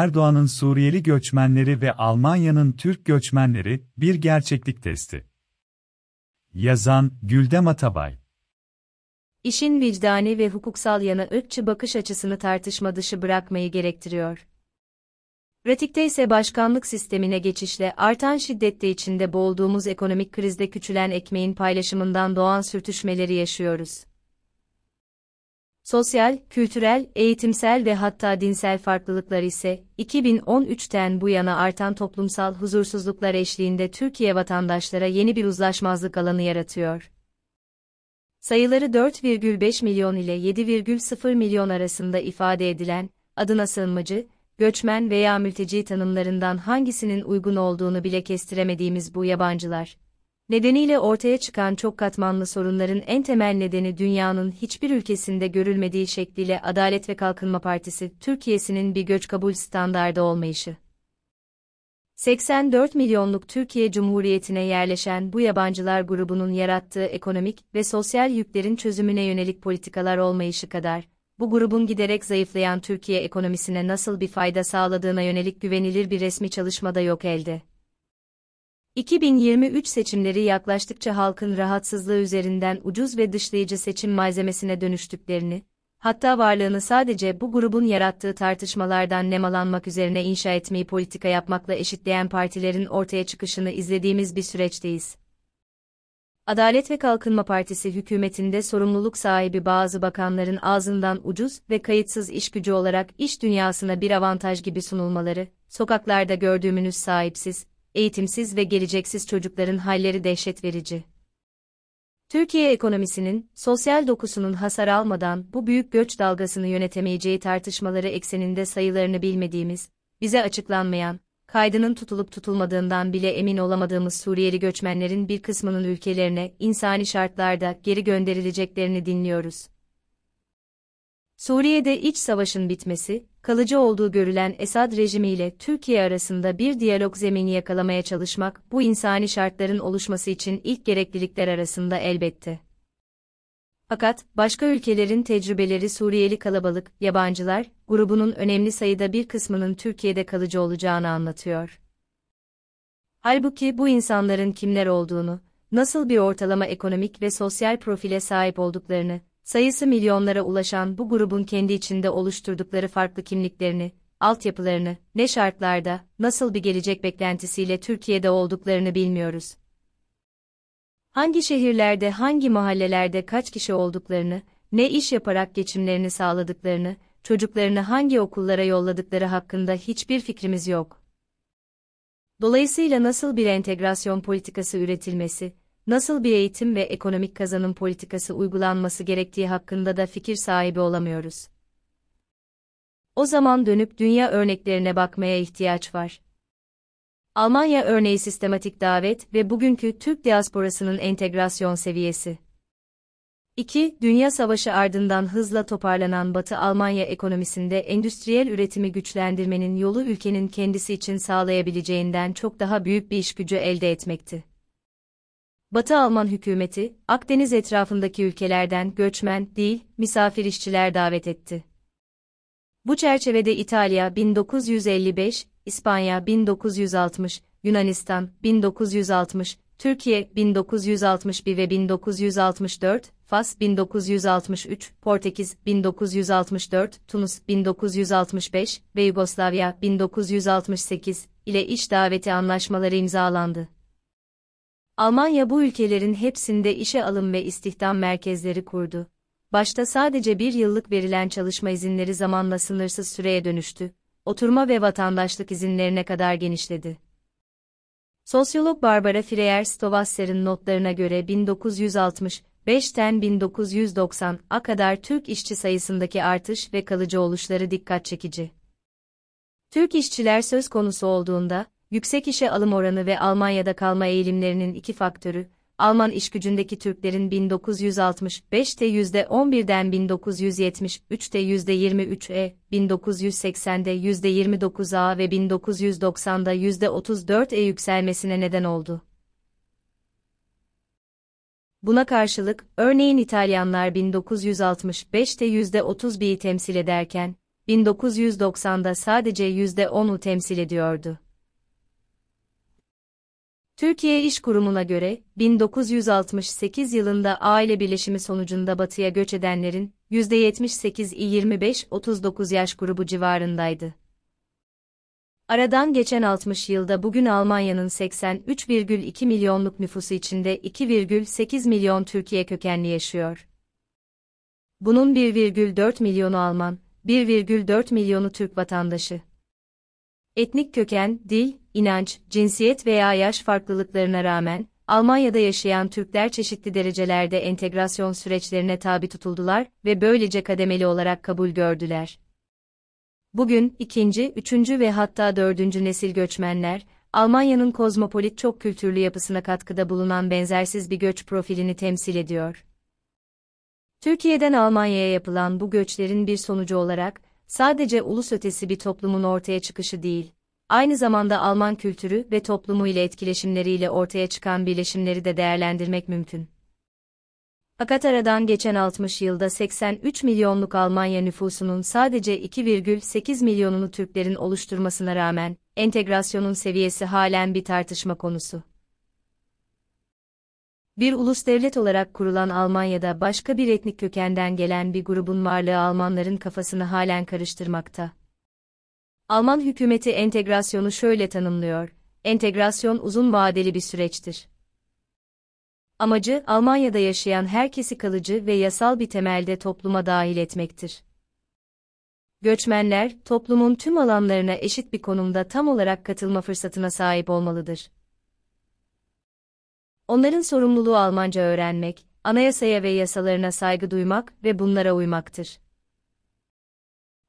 Erdoğan'ın Suriyeli göçmenleri ve Almanya'nın Türk göçmenleri bir gerçeklik testi. Yazan Güldem Atabay İşin vicdani ve hukuksal yanı ırkçı bakış açısını tartışma dışı bırakmayı gerektiriyor. Pratikte ise başkanlık sistemine geçişle artan şiddette içinde boğulduğumuz ekonomik krizde küçülen ekmeğin paylaşımından doğan sürtüşmeleri yaşıyoruz. Sosyal, kültürel, eğitimsel ve hatta dinsel farklılıklar ise 2013'ten bu yana artan toplumsal huzursuzluklar eşliğinde Türkiye vatandaşlara yeni bir uzlaşmazlık alanı yaratıyor. Sayıları 4,5 milyon ile 7,0 milyon arasında ifade edilen, adına sığınmacı, göçmen veya mülteci tanımlarından hangisinin uygun olduğunu bile kestiremediğimiz bu yabancılar. Nedeniyle ortaya çıkan çok katmanlı sorunların en temel nedeni dünyanın hiçbir ülkesinde görülmediği şekliyle Adalet ve Kalkınma Partisi Türkiye'sinin bir göç kabul standardı olmayışı. 84 milyonluk Türkiye Cumhuriyeti'ne yerleşen bu yabancılar grubunun yarattığı ekonomik ve sosyal yüklerin çözümüne yönelik politikalar olmayışı kadar, bu grubun giderek zayıflayan Türkiye ekonomisine nasıl bir fayda sağladığına yönelik güvenilir bir resmi çalışma da yok elde. 2023 seçimleri yaklaştıkça halkın rahatsızlığı üzerinden ucuz ve dışlayıcı seçim malzemesine dönüştüklerini, hatta varlığını sadece bu grubun yarattığı tartışmalardan nemalanmak üzerine inşa etmeyi politika yapmakla eşitleyen partilerin ortaya çıkışını izlediğimiz bir süreçteyiz. Adalet ve Kalkınma Partisi hükümetinde sorumluluk sahibi bazı bakanların ağzından ucuz ve kayıtsız iş gücü olarak iş dünyasına bir avantaj gibi sunulmaları, sokaklarda gördüğümüz sahipsiz, eğitimsiz ve geleceksiz çocukların halleri dehşet verici. Türkiye ekonomisinin, sosyal dokusunun hasar almadan bu büyük göç dalgasını yönetemeyeceği tartışmaları ekseninde sayılarını bilmediğimiz, bize açıklanmayan, kaydının tutulup tutulmadığından bile emin olamadığımız Suriyeli göçmenlerin bir kısmının ülkelerine insani şartlarda geri gönderileceklerini dinliyoruz. Suriye'de iç savaşın bitmesi, kalıcı olduğu görülen Esad rejimiyle Türkiye arasında bir diyalog zemini yakalamaya çalışmak bu insani şartların oluşması için ilk gereklilikler arasında elbette. Fakat başka ülkelerin tecrübeleri Suriyeli kalabalık, yabancılar, grubunun önemli sayıda bir kısmının Türkiye'de kalıcı olacağını anlatıyor. Halbuki bu insanların kimler olduğunu, nasıl bir ortalama ekonomik ve sosyal profile sahip olduklarını, sayısı milyonlara ulaşan bu grubun kendi içinde oluşturdukları farklı kimliklerini, altyapılarını, ne şartlarda, nasıl bir gelecek beklentisiyle Türkiye'de olduklarını bilmiyoruz. Hangi şehirlerde, hangi mahallelerde kaç kişi olduklarını, ne iş yaparak geçimlerini sağladıklarını, çocuklarını hangi okullara yolladıkları hakkında hiçbir fikrimiz yok. Dolayısıyla nasıl bir entegrasyon politikası üretilmesi, nasıl bir eğitim ve ekonomik kazanım politikası uygulanması gerektiği hakkında da fikir sahibi olamıyoruz. O zaman dönüp dünya örneklerine bakmaya ihtiyaç var. Almanya örneği sistematik davet ve bugünkü Türk diasporasının entegrasyon seviyesi. 2. Dünya Savaşı ardından hızla toparlanan Batı Almanya ekonomisinde endüstriyel üretimi güçlendirmenin yolu ülkenin kendisi için sağlayabileceğinden çok daha büyük bir iş gücü elde etmekti. Batı Alman hükümeti, Akdeniz etrafındaki ülkelerden göçmen değil, misafir işçiler davet etti. Bu çerçevede İtalya 1955, İspanya 1960, Yunanistan 1960, Türkiye 1961 ve 1964, Fas 1963, Portekiz 1964, Tunus 1965 ve Yugoslavya 1968 ile iş daveti anlaşmaları imzalandı. Almanya bu ülkelerin hepsinde işe alım ve istihdam merkezleri kurdu. Başta sadece bir yıllık verilen çalışma izinleri zamanla sınırsız süreye dönüştü, oturma ve vatandaşlık izinlerine kadar genişledi. Sosyolog Barbara Freyer-Stovasser'ın notlarına göre 1965'ten 1990'a kadar Türk işçi sayısındaki artış ve kalıcı oluşları dikkat çekici. Türk işçiler söz konusu olduğunda, yüksek işe alım oranı ve Almanya'da kalma eğilimlerinin iki faktörü, Alman işgücündeki Türklerin 1965'te %11'den 1973'te %23'e, 1980'de %29'a ve 1990'da %34'e yükselmesine neden oldu. Buna karşılık, örneğin İtalyanlar 1965'te %31'i temsil ederken, 1990'da sadece %10'u temsil ediyordu. Türkiye İş Kurumu'na göre, 1968 yılında aile birleşimi sonucunda batıya göç edenlerin %78'i 25-39 yaş grubu civarındaydı. Aradan geçen 60 yılda bugün Almanya'nın 83,2 milyonluk nüfusu içinde 2,8 milyon Türkiye kökenli yaşıyor. Bunun 1,4 milyonu Alman, 1,4 milyonu Türk vatandaşı. Etnik köken, dil, inanç, cinsiyet veya yaş farklılıklarına rağmen, Almanya'da yaşayan Türkler çeşitli derecelerde entegrasyon süreçlerine tabi tutuldular ve böylece kademeli olarak kabul gördüler. Bugün, ikinci, üçüncü ve hatta dördüncü nesil göçmenler, Almanya'nın kozmopolit çok kültürlü yapısına katkıda bulunan benzersiz bir göç profilini temsil ediyor. Türkiye'den Almanya'ya yapılan bu göçlerin bir sonucu olarak, sadece ulus ötesi bir toplumun ortaya çıkışı değil, aynı zamanda Alman kültürü ve toplumu ile etkileşimleriyle ortaya çıkan birleşimleri de değerlendirmek mümkün. Fakat aradan geçen 60 yılda 83 milyonluk Almanya nüfusunun sadece 2,8 milyonunu Türklerin oluşturmasına rağmen, entegrasyonun seviyesi halen bir tartışma konusu. Bir ulus devlet olarak kurulan Almanya'da başka bir etnik kökenden gelen bir grubun varlığı Almanların kafasını halen karıştırmakta. Alman hükümeti entegrasyonu şöyle tanımlıyor: Entegrasyon uzun vadeli bir süreçtir. Amacı, Almanya'da yaşayan herkesi kalıcı ve yasal bir temelde topluma dahil etmektir. Göçmenler, toplumun tüm alanlarına eşit bir konumda tam olarak katılma fırsatına sahip olmalıdır. Onların sorumluluğu Almanca öğrenmek, anayasaya ve yasalarına saygı duymak ve bunlara uymaktır.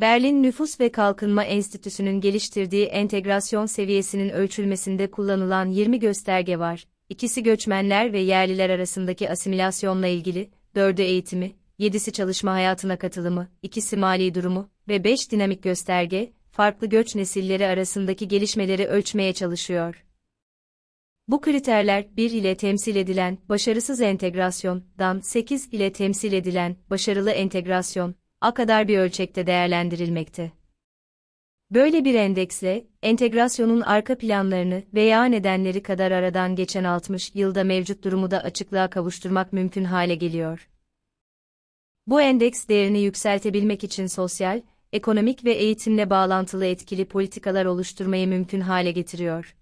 Berlin Nüfus ve Kalkınma Enstitüsü'nün geliştirdiği entegrasyon seviyesinin ölçülmesinde kullanılan 20 gösterge var. İkisi göçmenler ve yerliler arasındaki asimilasyonla ilgili, dördü eğitimi, yedisi çalışma hayatına katılımı, ikisi mali durumu ve beş dinamik gösterge, farklı göç nesilleri arasındaki gelişmeleri ölçmeye çalışıyor. Bu kriterler 1 ile temsil edilen başarısız entegrasyondan 8 ile temsil edilen başarılı entegrasyon a kadar bir ölçekte değerlendirilmekte. Böyle bir endeksle, entegrasyonun arka planlarını veya nedenleri kadar aradan geçen 60 yılda mevcut durumu da açıklığa kavuşturmak mümkün hale geliyor. Bu endeks değerini yükseltebilmek için sosyal, ekonomik ve eğitimle bağlantılı etkili politikalar oluşturmayı mümkün hale getiriyor.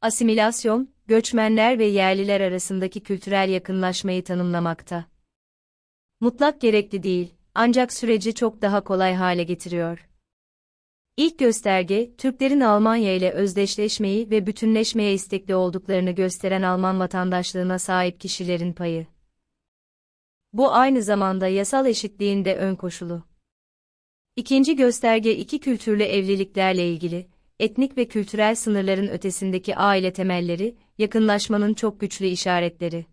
Asimilasyon, göçmenler ve yerliler arasındaki kültürel yakınlaşmayı tanımlamakta. Mutlak gerekli değil, ancak süreci çok daha kolay hale getiriyor. İlk gösterge, Türklerin Almanya ile özdeşleşmeyi ve bütünleşmeye istekli olduklarını gösteren Alman vatandaşlığına sahip kişilerin payı. Bu aynı zamanda yasal eşitliğin de ön koşulu. İkinci gösterge iki kültürlü evliliklerle ilgili, etnik ve kültürel sınırların ötesindeki aile temelleri, yakınlaşmanın çok güçlü işaretleri.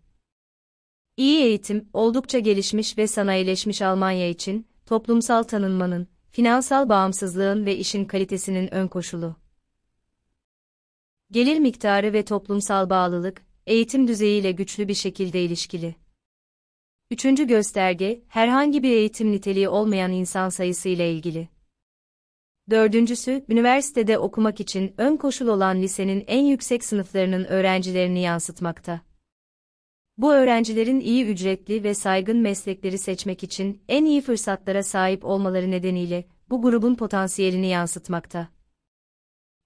İyi eğitim, oldukça gelişmiş ve sanayileşmiş Almanya için, toplumsal tanınmanın, finansal bağımsızlığın ve işin kalitesinin ön koşulu. Gelir miktarı ve toplumsal bağlılık, eğitim düzeyiyle güçlü bir şekilde ilişkili. Üçüncü gösterge, herhangi bir eğitim niteliği olmayan insan sayısı ile ilgili. Dördüncüsü, üniversitede okumak için ön koşul olan lisenin en yüksek sınıflarının öğrencilerini yansıtmakta. Bu öğrencilerin iyi ücretli ve saygın meslekleri seçmek için en iyi fırsatlara sahip olmaları nedeniyle bu grubun potansiyelini yansıtmakta.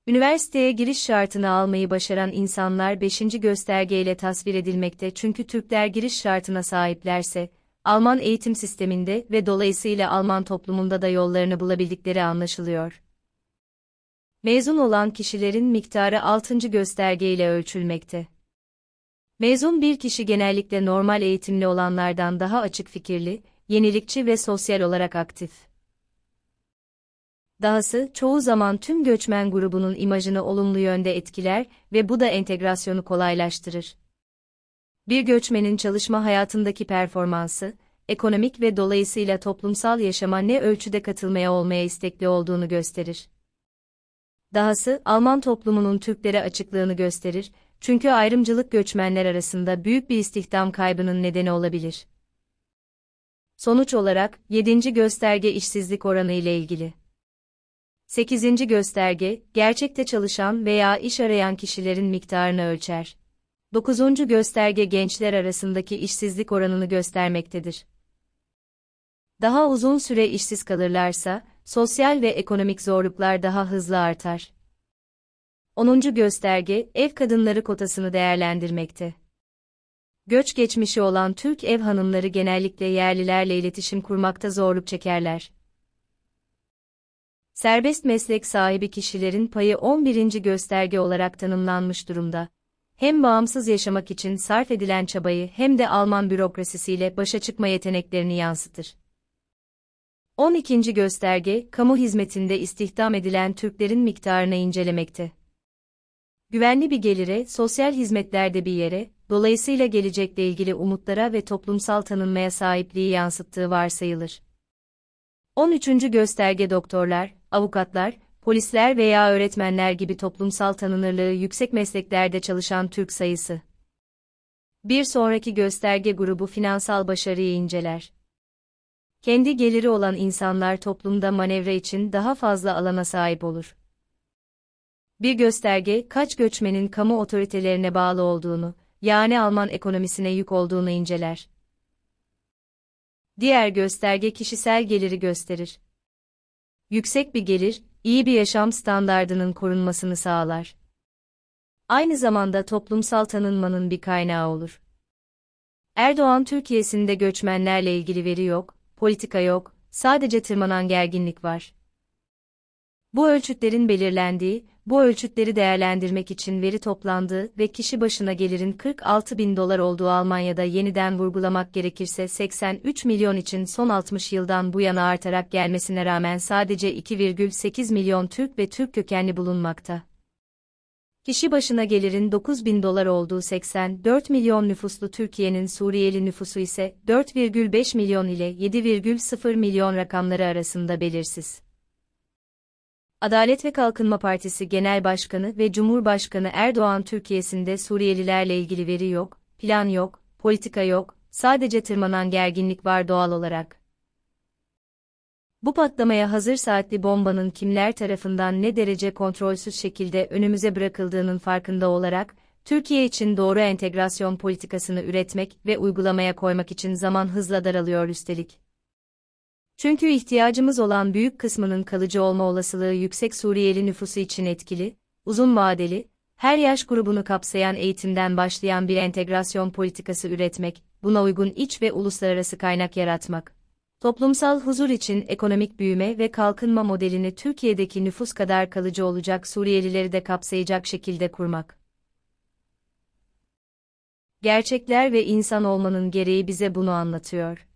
Üniversiteye giriş şartını almayı başaran insanlar 5. göstergeyle tasvir edilmekte çünkü Türkler giriş şartına sahiplerse, Alman eğitim sisteminde ve dolayısıyla Alman toplumunda da yollarını bulabildikleri anlaşılıyor. Mezun olan kişilerin miktarı 6. göstergeyle ölçülmekte. Mezun bir kişi genellikle normal eğitimli olanlardan daha açık fikirli, yenilikçi ve sosyal olarak aktif. Dahası, çoğu zaman tüm göçmen grubunun imajını olumlu yönde etkiler ve bu da entegrasyonu kolaylaştırır. Bir göçmenin çalışma hayatındaki performansı, ekonomik ve dolayısıyla toplumsal yaşama ne ölçüde katılmaya olmaya istekli olduğunu gösterir. Dahası, Alman toplumunun Türklere açıklığını gösterir, çünkü ayrımcılık göçmenler arasında büyük bir istihdam kaybının nedeni olabilir. Sonuç olarak 7. gösterge işsizlik oranı ile ilgili. 8. gösterge gerçekte çalışan veya iş arayan kişilerin miktarını ölçer. 9. gösterge gençler arasındaki işsizlik oranını göstermektedir. Daha uzun süre işsiz kalırlarsa, sosyal ve ekonomik zorluklar daha hızlı artar. 10. gösterge, ev kadınları kotasını değerlendirmekte. Göç geçmişi olan Türk ev hanımları genellikle yerlilerle iletişim kurmakta zorluk çekerler. Serbest meslek sahibi kişilerin payı 11. gösterge olarak tanımlanmış durumda. Hem bağımsız yaşamak için sarf edilen çabayı hem de Alman bürokrasisiyle başa çıkma yeteneklerini yansıtır. 12. gösterge, kamu hizmetinde istihdam edilen Türklerin miktarını incelemekte. Güvenli bir gelire, sosyal hizmetlerde bir yere, dolayısıyla gelecekle ilgili umutlara ve toplumsal tanınmaya sahipliği yansıttığı varsayılır. 13. gösterge doktorlar, avukatlar, polisler veya öğretmenler gibi toplumsal tanınırlığı yüksek mesleklerde çalışan Türk sayısı. Bir sonraki gösterge grubu finansal başarıyı inceler. Kendi geliri olan insanlar toplumda manevra için daha fazla alana sahip olur. Bir gösterge, kaç göçmenin kamu otoritelerine bağlı olduğunu, yani Alman ekonomisine yük olduğunu inceler. Diğer gösterge kişisel geliri gösterir. Yüksek bir gelir, iyi bir yaşam standardının korunmasını sağlar. Aynı zamanda toplumsal tanınmanın bir kaynağı olur. Erdoğan Türkiye'sinde göçmenlerle ilgili veri yok, politika yok, sadece tırmanan gerginlik var. Bu ölçütlerin belirlendiği, bu ölçütleri değerlendirmek için veri toplandığı ve kişi başına gelirin 46 bin dolar olduğu Almanya'da yeniden vurgulamak gerekirse 83 milyon için son 60 yıldan bu yana artarak gelmesine rağmen sadece 2,8 milyon Türk ve Türk kökenli bulunmakta. Kişi başına gelirin 9 bin dolar olduğu 84 milyon nüfuslu Türkiye'nin Suriyeli nüfusu ise 4,5 milyon ile 7,0 milyon rakamları arasında belirsiz. Adalet ve Kalkınma Partisi Genel Başkanı ve Cumhurbaşkanı Erdoğan Türkiye'sinde Suriyelilerle ilgili veri yok, plan yok, politika yok, sadece tırmanan gerginlik var doğal olarak. Bu patlamaya hazır saatli bombanın kimler tarafından ne derece kontrolsüz şekilde önümüze bırakıldığının farkında olarak, Türkiye için doğru entegrasyon politikasını üretmek ve uygulamaya koymak için zaman hızla daralıyor üstelik. Çünkü ihtiyacımız olan büyük kısmının kalıcı olma olasılığı yüksek Suriyeli nüfusu için etkili, uzun vadeli, her yaş grubunu kapsayan eğitimden başlayan bir entegrasyon politikası üretmek, buna uygun iç ve uluslararası kaynak yaratmak. Toplumsal huzur için ekonomik büyüme ve kalkınma modelini Türkiye'deki nüfus kadar kalıcı olacak Suriyelileri de kapsayacak şekilde kurmak. Gerçekler ve insan olmanın gereği bize bunu anlatıyor.